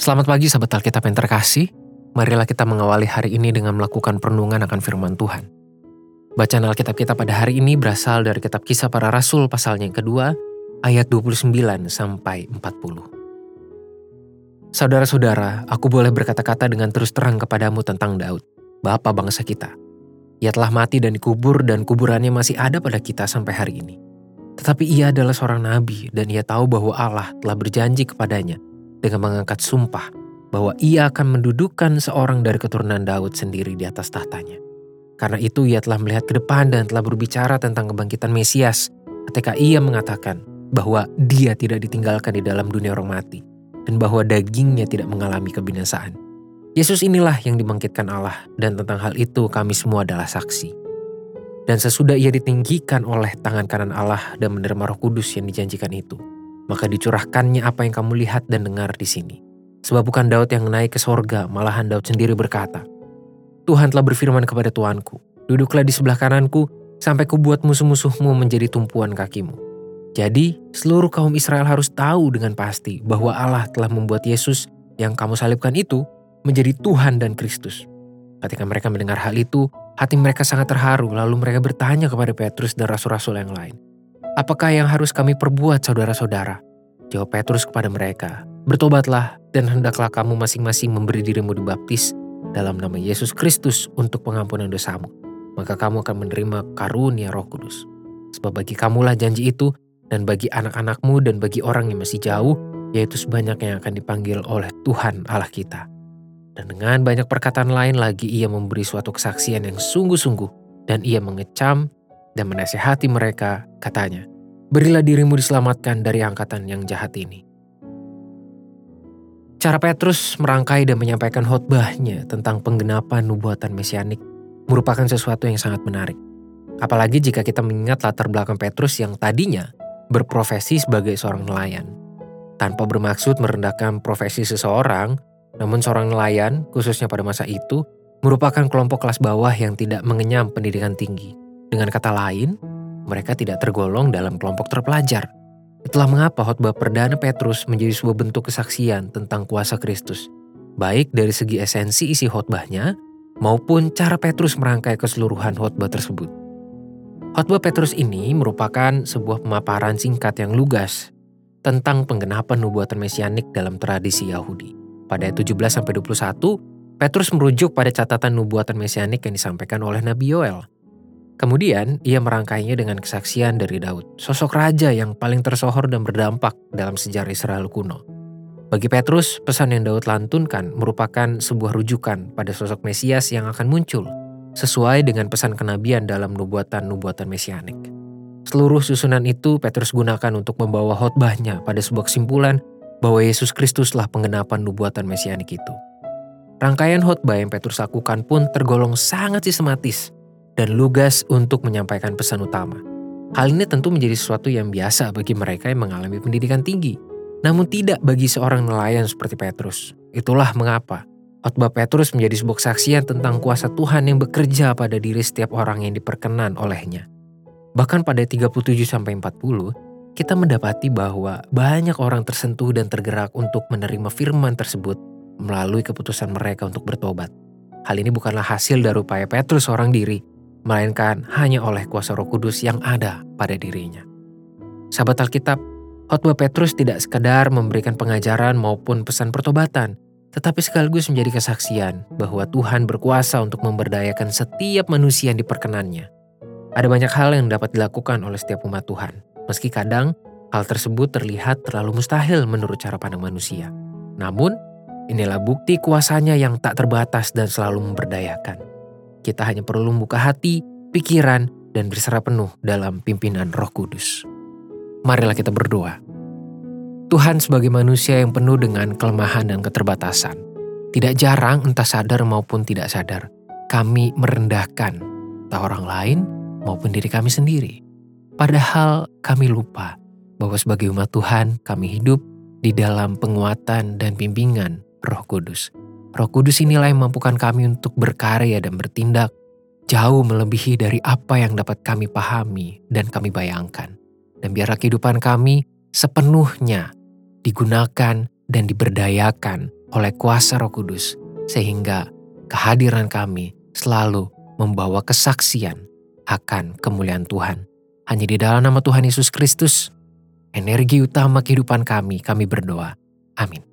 Selamat pagi sahabat Alkitab yang terkasih. Marilah kita mengawali hari ini dengan melakukan perenungan akan firman Tuhan. Bacaan Alkitab kita pada hari ini berasal dari kitab kisah para rasul pasalnya yang kedua, ayat 29 sampai 40. Saudara-saudara, aku boleh berkata-kata dengan terus terang kepadamu tentang Daud, bapa bangsa kita. Ia telah mati dan dikubur dan kuburannya masih ada pada kita sampai hari ini. Tetapi ia adalah seorang nabi dan ia tahu bahwa Allah telah berjanji kepadanya dengan mengangkat sumpah bahwa ia akan mendudukkan seorang dari keturunan Daud sendiri di atas tahtanya. Karena itu ia telah melihat ke depan dan telah berbicara tentang kebangkitan Mesias ketika ia mengatakan bahwa dia tidak ditinggalkan di dalam dunia orang mati dan bahwa dagingnya tidak mengalami kebinasaan. Yesus inilah yang dibangkitkan Allah dan tentang hal itu kami semua adalah saksi. Dan sesudah ia ditinggikan oleh tangan kanan Allah dan menerima roh kudus yang dijanjikan itu, maka dicurahkannya apa yang kamu lihat dan dengar di sini. Sebab bukan Daud yang naik ke sorga, malahan Daud sendiri berkata, Tuhan telah berfirman kepada Tuanku, duduklah di sebelah kananku, sampai kubuat musuh-musuhmu menjadi tumpuan kakimu. Jadi, seluruh kaum Israel harus tahu dengan pasti bahwa Allah telah membuat Yesus yang kamu salibkan itu menjadi Tuhan dan Kristus. Ketika mereka mendengar hal itu, hati mereka sangat terharu, lalu mereka bertanya kepada Petrus dan rasul-rasul yang lain, Apakah yang harus kami perbuat saudara-saudara? Jawab Petrus kepada mereka, Bertobatlah dan hendaklah kamu masing-masing memberi dirimu dibaptis dalam nama Yesus Kristus untuk pengampunan dosamu. Maka kamu akan menerima karunia roh kudus. Sebab bagi kamulah janji itu dan bagi anak-anakmu dan bagi orang yang masih jauh, yaitu sebanyak yang akan dipanggil oleh Tuhan Allah kita. Dan dengan banyak perkataan lain lagi ia memberi suatu kesaksian yang sungguh-sungguh dan ia mengecam dan menasehati mereka, katanya, Berilah dirimu diselamatkan dari angkatan yang jahat ini. Cara Petrus merangkai dan menyampaikan khotbahnya tentang penggenapan nubuatan mesianik merupakan sesuatu yang sangat menarik. Apalagi jika kita mengingat latar belakang Petrus yang tadinya berprofesi sebagai seorang nelayan. Tanpa bermaksud merendahkan profesi seseorang, namun seorang nelayan, khususnya pada masa itu, merupakan kelompok kelas bawah yang tidak mengenyam pendidikan tinggi. Dengan kata lain, mereka tidak tergolong dalam kelompok terpelajar. Itulah mengapa khotbah perdana Petrus menjadi sebuah bentuk kesaksian tentang kuasa Kristus, baik dari segi esensi isi khotbahnya maupun cara Petrus merangkai keseluruhan khotbah tersebut. Khotbah Petrus ini merupakan sebuah pemaparan singkat yang lugas tentang penggenapan nubuatan mesianik dalam tradisi Yahudi. Pada ayat 17 21, Petrus merujuk pada catatan nubuatan mesianik yang disampaikan oleh Nabi Yoel Kemudian, ia merangkainya dengan kesaksian dari Daud, sosok raja yang paling tersohor dan berdampak dalam sejarah Israel kuno. Bagi Petrus, pesan yang Daud lantunkan merupakan sebuah rujukan pada sosok Mesias yang akan muncul, sesuai dengan pesan kenabian dalam nubuatan-nubuatan mesianik. Seluruh susunan itu Petrus gunakan untuk membawa khotbahnya pada sebuah kesimpulan bahwa Yesus Kristuslah penggenapan nubuatan mesianik itu. Rangkaian khotbah yang Petrus lakukan pun tergolong sangat sistematis dan lugas untuk menyampaikan pesan utama. Hal ini tentu menjadi sesuatu yang biasa bagi mereka yang mengalami pendidikan tinggi, namun tidak bagi seorang nelayan seperti Petrus. Itulah mengapa khotbah Petrus menjadi sebuah kesaksian tentang kuasa Tuhan yang bekerja pada diri setiap orang yang diperkenan olehnya. Bahkan pada 37-40, kita mendapati bahwa banyak orang tersentuh dan tergerak untuk menerima firman tersebut melalui keputusan mereka untuk bertobat. Hal ini bukanlah hasil dari upaya Petrus seorang diri, melainkan hanya oleh kuasa roh kudus yang ada pada dirinya. Sahabat Alkitab, khotbah Petrus tidak sekadar memberikan pengajaran maupun pesan pertobatan, tetapi sekaligus menjadi kesaksian bahwa Tuhan berkuasa untuk memberdayakan setiap manusia yang diperkenannya. Ada banyak hal yang dapat dilakukan oleh setiap umat Tuhan, meski kadang hal tersebut terlihat terlalu mustahil menurut cara pandang manusia. Namun, inilah bukti kuasanya yang tak terbatas dan selalu memberdayakan. Kita hanya perlu membuka hati, pikiran, dan berserah penuh dalam pimpinan Roh Kudus. Marilah kita berdoa. Tuhan sebagai manusia yang penuh dengan kelemahan dan keterbatasan, tidak jarang entah sadar maupun tidak sadar, kami merendahkan entah orang lain maupun diri kami sendiri. Padahal kami lupa bahwa sebagai umat Tuhan kami hidup di dalam penguatan dan bimbingan Roh Kudus. Roh Kudus inilah yang mampukan kami untuk berkarya dan bertindak jauh melebihi dari apa yang dapat kami pahami dan kami bayangkan. Dan biarlah kehidupan kami sepenuhnya digunakan dan diberdayakan oleh kuasa Roh Kudus sehingga kehadiran kami selalu membawa kesaksian akan kemuliaan Tuhan. Hanya di dalam nama Tuhan Yesus Kristus, energi utama kehidupan kami, kami berdoa. Amin.